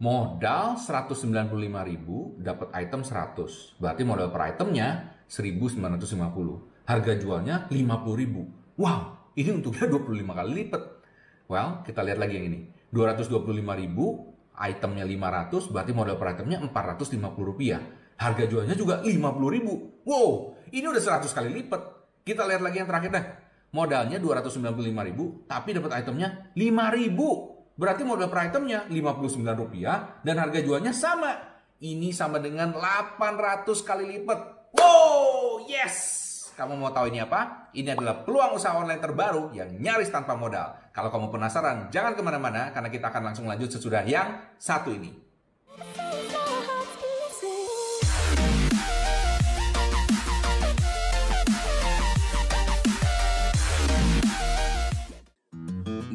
Modal 195.000 dapat item 100. Berarti modal per itemnya 1.950. Harga jualnya 50.000. Wow, ini untungnya 25 kali lipat. Well, kita lihat lagi yang ini. 225.000, itemnya 500, berarti modal per itemnya 450 rupiah. Harga jualnya juga 50.000. Wow, ini udah 100 kali lipat. Kita lihat lagi yang terakhir dah. Modalnya 295.000, tapi dapat itemnya 5.000. Berarti modal per itemnya 59 rupiah dan harga jualnya sama. Ini sama dengan 800 kali lipat. Wow, yes! Kamu mau tahu ini apa? Ini adalah peluang usaha online terbaru yang nyaris tanpa modal. Kalau kamu penasaran, jangan ke mana-mana karena kita akan langsung lanjut sesudah yang satu ini.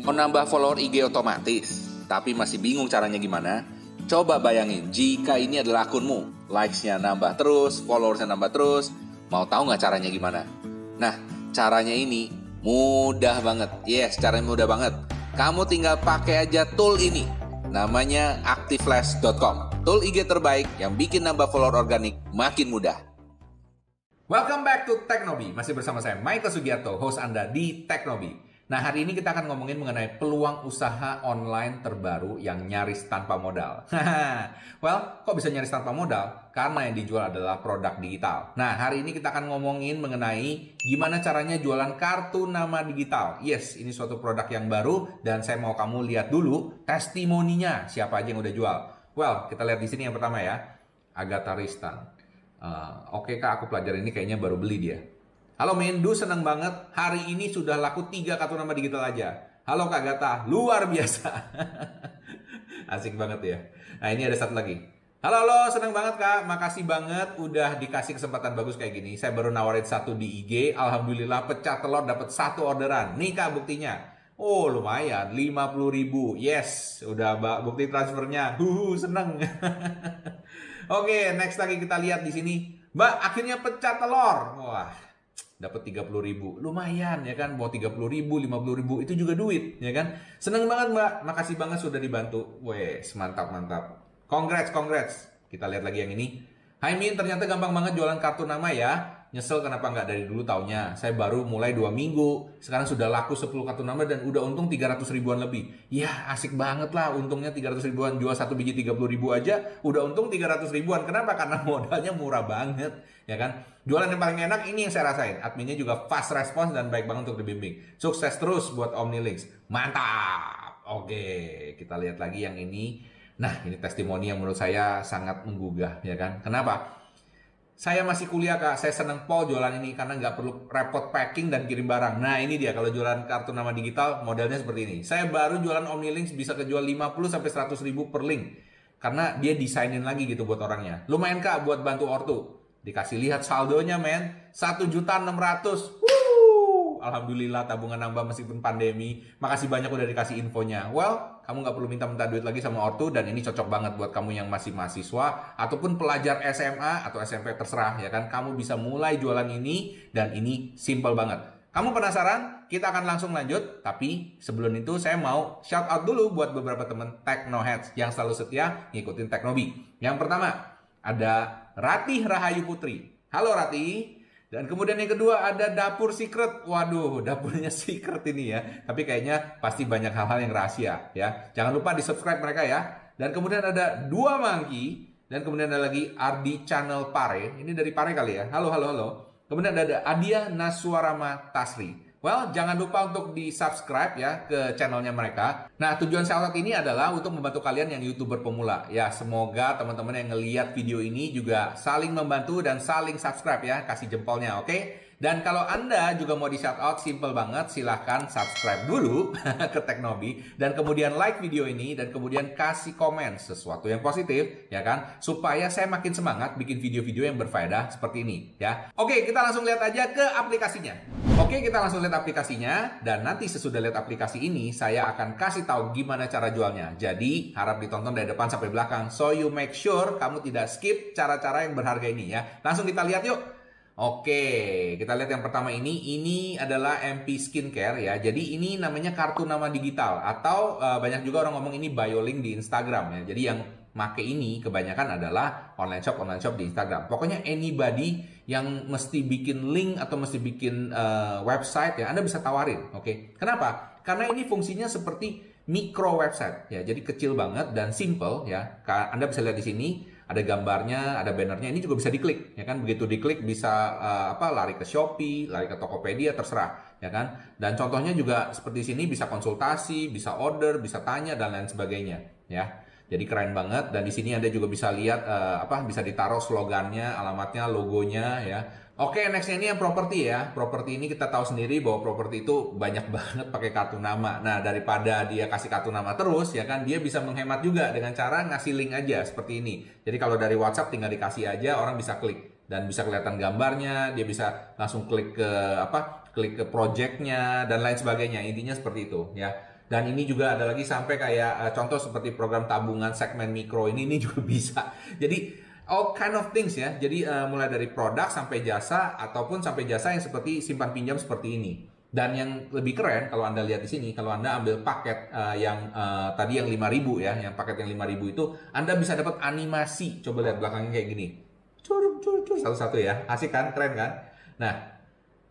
Mau nambah follower IG otomatis, tapi masih bingung caranya gimana? Coba bayangin, jika ini adalah akunmu, likes-nya nambah terus, followersnya nambah terus, Mau tahu nggak caranya gimana? Nah, caranya ini mudah banget. Yes, caranya mudah banget. Kamu tinggal pakai aja tool ini. Namanya activeflash.com. Tool IG terbaik yang bikin nambah follower organik makin mudah. Welcome back to Teknobi. Masih bersama saya Michael Sugiarto, host Anda di Teknobi. Nah, hari ini kita akan ngomongin mengenai peluang usaha online terbaru yang nyaris tanpa modal. well, kok bisa nyaris tanpa modal? Karena yang dijual adalah produk digital. Nah, hari ini kita akan ngomongin mengenai gimana caranya jualan kartu nama digital. Yes, ini suatu produk yang baru dan saya mau kamu lihat dulu testimoninya siapa aja yang udah jual. Well, kita lihat di sini yang pertama ya. Agatha Ristan. Uh, Oke okay, kak, aku pelajari ini kayaknya baru beli dia. Halo Mendu, seneng banget. Hari ini sudah laku tiga kartu nama digital aja. Halo Kak Gata, luar biasa. Asik banget ya. Nah ini ada satu lagi. Halo halo, seneng banget Kak. Makasih banget udah dikasih kesempatan bagus kayak gini. Saya baru nawarin satu di IG. Alhamdulillah pecah telur dapat satu orderan. Nih Kak buktinya. Oh lumayan, 50 ribu. Yes, udah bukti transfernya. Huhu, seneng. Oke, next lagi kita lihat di sini. Mbak, akhirnya pecah telur. Wah, dapat 30 ribu. Lumayan ya kan? Mau 30 ribu 50 ribu itu juga duit ya kan? Seneng banget mbak. Makasih banget sudah dibantu. Wes mantap mantap. Congrats congrats. Kita lihat lagi yang ini. Hai Min ternyata gampang banget jualan kartu nama ya Nyesel kenapa nggak dari dulu taunya. Saya baru mulai dua minggu. Sekarang sudah laku 10 kartu nama dan udah untung 300 ribuan lebih. Ya asik banget lah untungnya 300 ribuan. Jual satu biji 30 ribu aja udah untung 300 ribuan. Kenapa? Karena modalnya murah banget. Ya kan? Jualan yang paling enak ini yang saya rasain. Adminnya juga fast response dan baik banget untuk dibimbing. Sukses terus buat Omnilinks. Mantap! Oke, kita lihat lagi yang ini. Nah, ini testimoni yang menurut saya sangat menggugah, ya kan? Kenapa? Saya masih kuliah kak, saya seneng pol jualan ini karena nggak perlu repot packing dan kirim barang. Nah ini dia kalau jualan kartu nama digital modelnya seperti ini. Saya baru jualan OmniLinks bisa kejual 50 sampai 100 ribu per link karena dia desainin lagi gitu buat orangnya. Lumayan kak buat bantu ortu. Dikasih lihat saldonya men, satu juta enam ratus. Alhamdulillah tabungan nambah meskipun pandemi. Makasih banyak udah dikasih infonya. Well, kamu nggak perlu minta-minta duit lagi sama ortu dan ini cocok banget buat kamu yang masih mahasiswa ataupun pelajar SMA atau SMP terserah ya kan. Kamu bisa mulai jualan ini dan ini simple banget. Kamu penasaran? Kita akan langsung lanjut. Tapi sebelum itu saya mau shout out dulu buat beberapa teman Technoheads yang selalu setia ngikutin Teknobi. Yang pertama ada Ratih Rahayu Putri. Halo Ratih. Dan kemudian yang kedua ada dapur secret. Waduh, dapurnya secret ini ya. Tapi kayaknya pasti banyak hal-hal yang rahasia ya. Jangan lupa di subscribe mereka ya. Dan kemudian ada dua mangki. Dan kemudian ada lagi Ardi Channel Pare. Ini dari Pare kali ya. Halo, halo, halo. Kemudian ada Adia Naswarama Tasri. Well, jangan lupa untuk di subscribe ya ke channelnya mereka. Nah, tujuan shoutout ini adalah untuk membantu kalian yang youtuber pemula. Ya, semoga teman-teman yang ngeliat video ini juga saling membantu dan saling subscribe ya. Kasih jempolnya, oke? Okay? Dan kalau Anda juga mau di shout out, simple banget, silahkan subscribe dulu ke Teknobi. Dan kemudian like video ini, dan kemudian kasih komen sesuatu yang positif, ya kan? Supaya saya makin semangat bikin video-video yang berfaedah seperti ini, ya. Oke, kita langsung lihat aja ke aplikasinya. Oke, kita langsung lihat aplikasinya. Dan nanti sesudah lihat aplikasi ini, saya akan kasih tahu gimana cara jualnya. Jadi, harap ditonton dari depan sampai belakang. So, you make sure kamu tidak skip cara-cara yang berharga ini, ya. Langsung kita lihat yuk. Oke, kita lihat yang pertama ini. Ini adalah MP Skincare ya. Jadi ini namanya kartu nama digital atau uh, banyak juga orang ngomong ini biolink di Instagram ya. Jadi yang make ini kebanyakan adalah online shop online shop di Instagram. Pokoknya anybody yang mesti bikin link atau mesti bikin uh, website ya Anda bisa tawarin, oke? Kenapa? Karena ini fungsinya seperti micro website ya. Jadi kecil banget dan simple ya. Anda bisa lihat di sini ada gambarnya, ada bannernya, ini juga bisa diklik, ya kan? Begitu diklik bisa uh, apa? Lari ke Shopee, lari ke Tokopedia, terserah, ya kan? Dan contohnya juga seperti sini bisa konsultasi, bisa order, bisa tanya dan lain sebagainya, ya. Jadi keren banget dan di sini Anda juga bisa lihat uh, apa? Bisa ditaruh slogannya, alamatnya, logonya, ya Oke, okay, nextnya ini yang properti ya. Properti ini kita tahu sendiri bahwa properti itu banyak banget pakai kartu nama. Nah, daripada dia kasih kartu nama terus, ya kan, dia bisa menghemat juga dengan cara ngasih link aja seperti ini. Jadi kalau dari WhatsApp tinggal dikasih aja, orang bisa klik dan bisa kelihatan gambarnya, dia bisa langsung klik ke apa, klik ke projectnya dan lain sebagainya. Intinya seperti itu, ya. Dan ini juga ada lagi sampai kayak uh, contoh seperti program tabungan segmen mikro ini ini juga bisa. Jadi all kind of things ya. Jadi uh, mulai dari produk sampai jasa ataupun sampai jasa yang seperti simpan pinjam seperti ini. Dan yang lebih keren kalau Anda lihat di sini, kalau Anda ambil paket uh, yang uh, tadi yang 5000 ya, yang paket yang 5000 itu Anda bisa dapat animasi. Coba lihat belakangnya kayak gini. Cur cur cur satu-satu ya. Asik kan? Keren kan? Nah,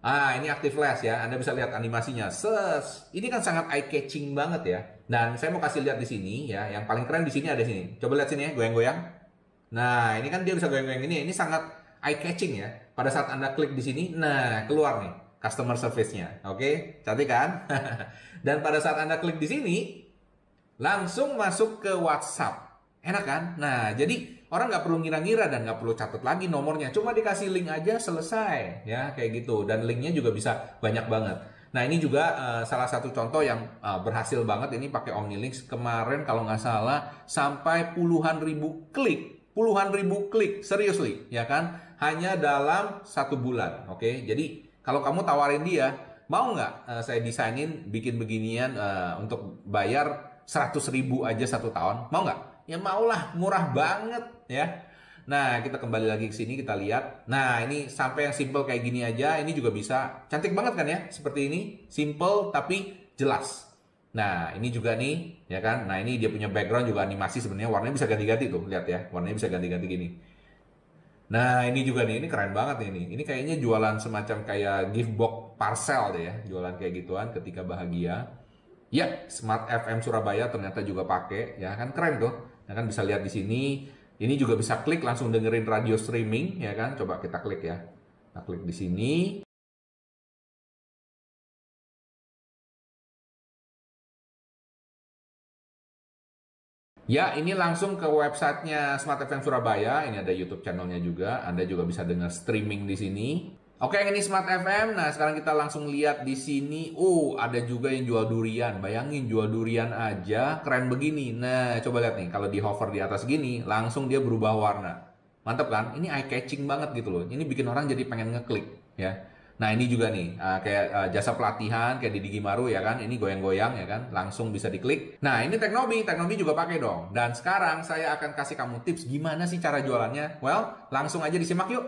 Ah, ini aktif flash ya. Anda bisa lihat animasinya. Ses. Ini kan sangat eye catching banget ya. Dan saya mau kasih lihat di sini ya. Yang paling keren di sini ada sini. Coba lihat sini ya, goyang-goyang. Nah, ini kan dia bisa goyang-goyang ini. Ini sangat eye catching ya. Pada saat Anda klik di sini, nah keluar nih customer service-nya. Oke, cantik kan? Dan pada saat Anda klik di sini, langsung masuk ke WhatsApp. Enak kan? Nah, jadi orang nggak perlu ngira-ngira dan nggak perlu catat lagi nomornya. Cuma dikasih link aja selesai, ya kayak gitu. Dan linknya juga bisa banyak banget. Nah ini juga uh, salah satu contoh yang uh, berhasil banget ini pakai OmniLinks kemarin kalau nggak salah sampai puluhan ribu klik puluhan ribu klik, seriously, ya kan? Hanya dalam satu bulan, oke? Okay? Jadi kalau kamu tawarin dia, mau nggak uh, saya desainin bikin beginian uh, untuk bayar 100 ribu aja satu tahun? Mau nggak? Ya maulah, murah banget, ya. Nah, kita kembali lagi ke sini kita lihat. Nah, ini sampai yang simple kayak gini aja, ini juga bisa. Cantik banget kan ya? Seperti ini, simple tapi jelas. Nah, ini juga nih, ya kan? Nah, ini dia punya background juga animasi sebenarnya warnanya bisa ganti-ganti tuh, lihat ya. Warnanya bisa ganti-ganti gini. Nah, ini juga nih, ini keren banget nih ini. Ini kayaknya jualan semacam kayak gift box parcel deh ya, jualan kayak gituan ketika bahagia. Ya, Smart FM Surabaya ternyata juga pakai, ya kan keren tuh. Ya kan bisa lihat di sini. Ini juga bisa klik langsung dengerin radio streaming, ya kan? Coba kita klik ya. Nah, klik di sini. Ya, ini langsung ke websitenya Smart FM Surabaya. Ini ada YouTube channelnya juga. Anda juga bisa dengar streaming di sini. Oke, ini Smart FM. Nah, sekarang kita langsung lihat di sini. Oh, ada juga yang jual durian. Bayangin jual durian aja keren begini. Nah, coba lihat nih. Kalau di hover di atas gini, langsung dia berubah warna. Mantap kan? Ini eye catching banget gitu loh. Ini bikin orang jadi pengen ngeklik, ya. Nah ini juga nih uh, kayak uh, jasa pelatihan kayak di Digimaru ya kan, ini goyang-goyang ya kan, langsung bisa diklik. Nah ini Teknobi, Teknobi juga pakai dong. Dan sekarang saya akan kasih kamu tips gimana sih cara jualannya. Well, langsung aja disimak yuk.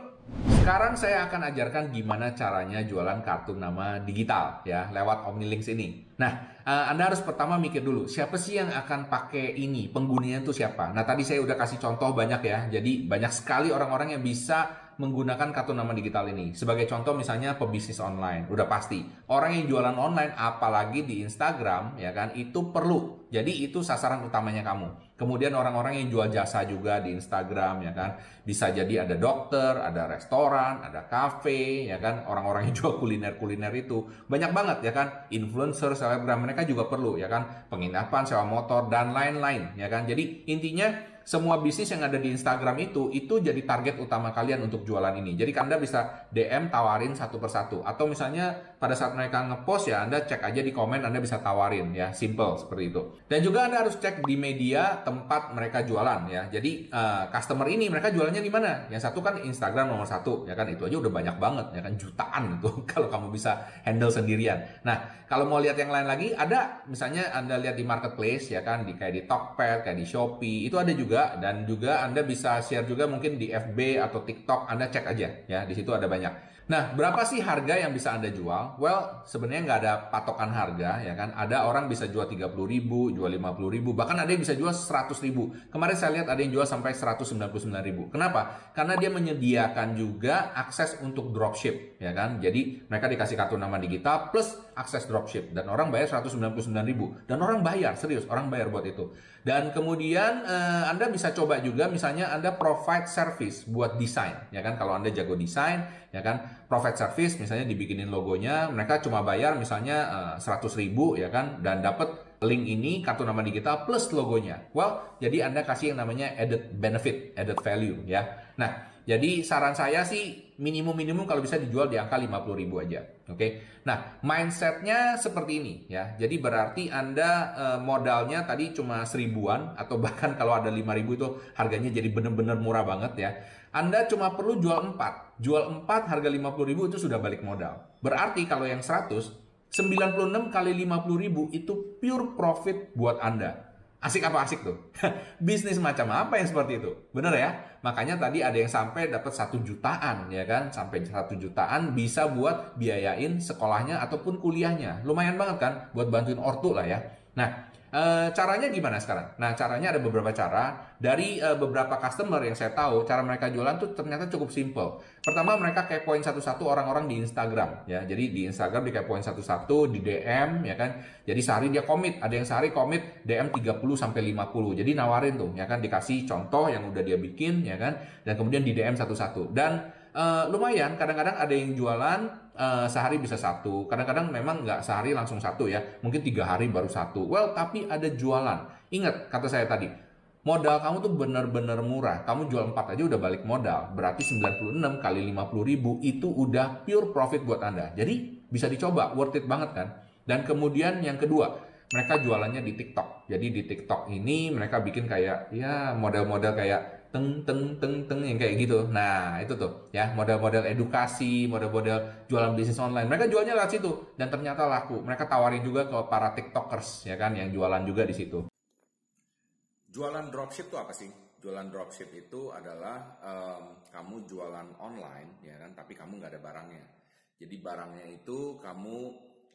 Sekarang saya akan ajarkan gimana caranya jualan kartu nama digital ya lewat OmniLinks ini. Nah, uh, Anda harus pertama mikir dulu siapa sih yang akan pakai ini, penggunanya itu siapa. Nah tadi saya udah kasih contoh banyak ya, jadi banyak sekali orang-orang yang bisa menggunakan kartu nama digital ini. Sebagai contoh misalnya pebisnis online, udah pasti. Orang yang jualan online apalagi di Instagram ya kan itu perlu. Jadi itu sasaran utamanya kamu. Kemudian orang-orang yang jual jasa juga di Instagram ya kan. Bisa jadi ada dokter, ada restoran, ada kafe ya kan. Orang-orang yang jual kuliner-kuliner itu banyak banget ya kan. Influencer, selebgram mereka juga perlu ya kan. Penginapan, sewa motor dan lain-lain ya kan. Jadi intinya semua bisnis yang ada di Instagram itu itu jadi target utama kalian untuk jualan ini. Jadi Anda bisa DM tawarin satu persatu atau misalnya pada saat mereka ngepost ya Anda cek aja di komen Anda bisa tawarin ya, simple seperti itu. Dan juga Anda harus cek di media tempat mereka jualan ya. Jadi uh, customer ini mereka jualannya di mana? Yang satu kan Instagram nomor satu ya kan itu aja udah banyak banget ya kan jutaan itu kalau kamu bisa handle sendirian. Nah kalau mau lihat yang lain lagi ada misalnya Anda lihat di marketplace ya kan di kayak di Tokped kayak di Shopee itu ada juga dan juga Anda bisa share juga mungkin di FB atau TikTok Anda cek aja ya di situ ada banyak. Nah, berapa sih harga yang bisa Anda jual? Well, sebenarnya nggak ada patokan harga, ya kan? Ada orang bisa jual 30 ribu, jual 50 ribu, bahkan ada yang bisa jual 100 ribu. Kemarin saya lihat ada yang jual sampai 199 ribu. Kenapa? Karena dia menyediakan juga akses untuk dropship, ya kan? Jadi, mereka dikasih kartu nama digital plus akses dropship. Dan orang bayar 199 ribu. Dan orang bayar, serius, orang bayar buat itu. Dan kemudian eh, Anda bisa coba juga, misalnya Anda provide service buat desain, ya kan? Kalau Anda jago desain, ya kan? profit service misalnya dibikinin logonya mereka cuma bayar misalnya uh, eh, 100 ribu ya kan dan dapat link ini kartu nama digital plus logonya well jadi anda kasih yang namanya added benefit added value ya nah jadi saran saya sih minimum minimum kalau bisa dijual di angka 50 ribu aja oke okay? nah mindsetnya seperti ini ya jadi berarti anda uh, modalnya tadi cuma seribuan atau bahkan kalau ada 5 ribu itu harganya jadi bener-bener murah banget ya anda cuma perlu jual 4. Jual 4 harga 50 ribu itu sudah balik modal. Berarti kalau yang 100, 96 kali 50 ribu itu pure profit buat Anda. Asik apa asik tuh? Bisnis macam apa yang seperti itu? Bener ya? Makanya tadi ada yang sampai dapat satu jutaan ya kan? Sampai satu jutaan bisa buat biayain sekolahnya ataupun kuliahnya. Lumayan banget kan? Buat bantuin ortu lah ya. Nah, E, caranya gimana sekarang? Nah, caranya ada beberapa cara. Dari e, beberapa customer yang saya tahu, cara mereka jualan tuh ternyata cukup simple. Pertama, mereka kepoin satu-satu orang-orang di Instagram, ya. Jadi di Instagram di kepoin satu-satu, di DM, ya kan. Jadi sehari dia komit, ada yang sehari komit DM 30 sampai 50. Jadi nawarin tuh, ya kan, dikasih contoh yang udah dia bikin, ya kan. Dan kemudian di DM satu-satu. Dan uh, lumayan kadang-kadang ada yang jualan uh, sehari bisa satu. Kadang-kadang memang nggak sehari langsung satu ya mungkin tiga hari baru satu. Well tapi ada jualan. Ingat kata saya tadi modal kamu tuh bener-bener murah. Kamu jual 4 aja udah balik modal. Berarti 96 kali 50 ribu itu udah pure profit buat anda. Jadi bisa dicoba. Worth it banget kan? Dan kemudian yang kedua mereka jualannya di TikTok. Jadi di TikTok ini mereka bikin kayak ya model-model kayak teng teng teng teng yang kayak gitu. Nah, itu tuh ya, model-model edukasi, model-model jualan bisnis online. Mereka jualnya lewat situ dan ternyata laku. Mereka tawarin juga ke para TikTokers ya kan yang jualan juga di situ. Jualan dropship itu apa sih? Jualan dropship itu adalah um, kamu jualan online ya kan, tapi kamu nggak ada barangnya. Jadi barangnya itu kamu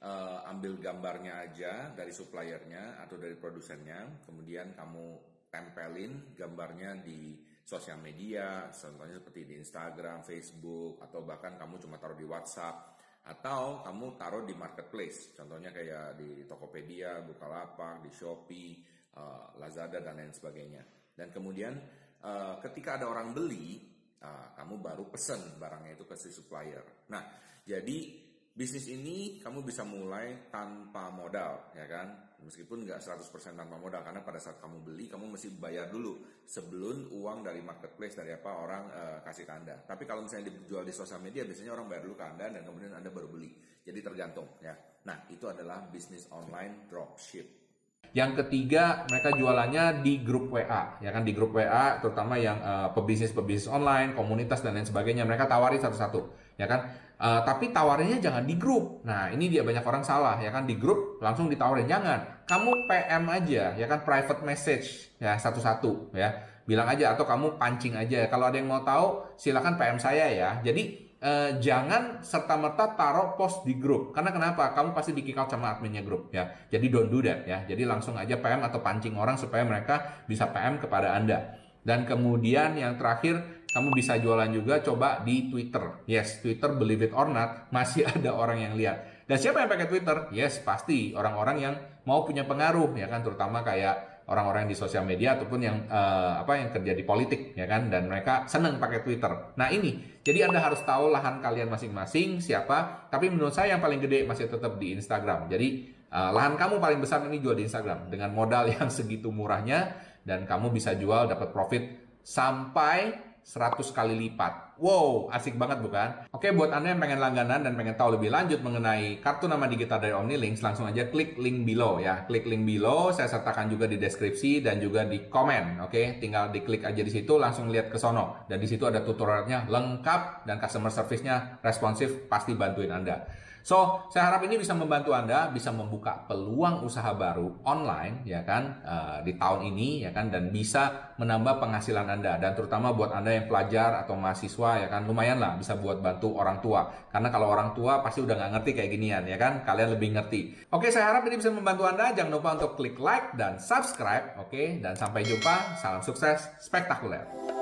uh, ambil gambarnya aja dari suppliernya atau dari produsennya, kemudian kamu tempelin gambarnya di sosial media, contohnya seperti di Instagram, Facebook, atau bahkan kamu cuma taruh di WhatsApp, atau kamu taruh di marketplace, contohnya kayak di Tokopedia, Bukalapak, di Shopee, uh, Lazada dan lain sebagainya. Dan kemudian uh, ketika ada orang beli, uh, kamu baru pesen barangnya itu ke si supplier. Nah, jadi bisnis ini kamu bisa mulai tanpa modal, ya kan? Meskipun nggak 100% tanpa modal karena pada saat kamu beli kamu mesti bayar dulu sebelum uang dari marketplace dari apa orang uh, kasih ke Anda. Tapi kalau misalnya dijual di sosial media biasanya orang bayar dulu ke Anda dan kemudian Anda baru beli. Jadi tergantung ya. Nah, itu adalah bisnis online dropship. Yang ketiga, mereka jualannya di grup WA, ya kan di grup WA, terutama yang uh, pebisnis-pebisnis online, komunitas dan lain sebagainya. Mereka tawarin satu-satu, ya kan. Uh, tapi tawarinnya jangan di grup. Nah, ini dia banyak orang salah ya kan di grup langsung ditawarin jangan. Kamu PM aja ya kan private message ya satu-satu ya. Bilang aja atau kamu pancing aja. Kalau ada yang mau tahu silakan PM saya ya. Jadi uh, jangan serta merta taruh post di grup. Karena kenapa? Kamu pasti di out sama adminnya grup ya. Jadi don't do that ya. Jadi langsung aja PM atau pancing orang supaya mereka bisa PM kepada Anda. Dan kemudian yang terakhir kamu bisa jualan juga coba di Twitter. Yes, Twitter believe it or not masih ada orang yang lihat. Dan siapa yang pakai Twitter? Yes, pasti orang-orang yang mau punya pengaruh ya kan terutama kayak orang-orang di sosial media ataupun yang uh, apa yang kerja di politik ya kan dan mereka senang pakai Twitter. Nah, ini. Jadi Anda harus tahu lahan kalian masing-masing siapa, tapi menurut saya yang paling gede masih tetap di Instagram. Jadi uh, lahan kamu paling besar ini jual di Instagram dengan modal yang segitu murahnya dan kamu bisa jual dapat profit sampai 100 kali lipat. Wow, asik banget bukan? Oke, buat Anda yang pengen langganan dan pengen tahu lebih lanjut mengenai kartu nama digital dari OmniLinks, langsung aja klik link below ya. Klik link below, saya sertakan juga di deskripsi dan juga di komen. Oke, tinggal diklik aja di situ, langsung lihat ke sono. Dan di situ ada tutorialnya lengkap dan customer service-nya responsif, pasti bantuin Anda. So, saya harap ini bisa membantu Anda bisa membuka peluang usaha baru online ya kan uh, di tahun ini ya kan dan bisa menambah penghasilan Anda dan terutama buat Anda yang pelajar atau mahasiswa ya kan lumayan lah bisa buat bantu orang tua. Karena kalau orang tua pasti udah nggak ngerti kayak ginian ya kan, kalian lebih ngerti. Oke, saya harap ini bisa membantu Anda. Jangan lupa untuk klik like dan subscribe, oke? Dan sampai jumpa. Salam sukses spektakuler.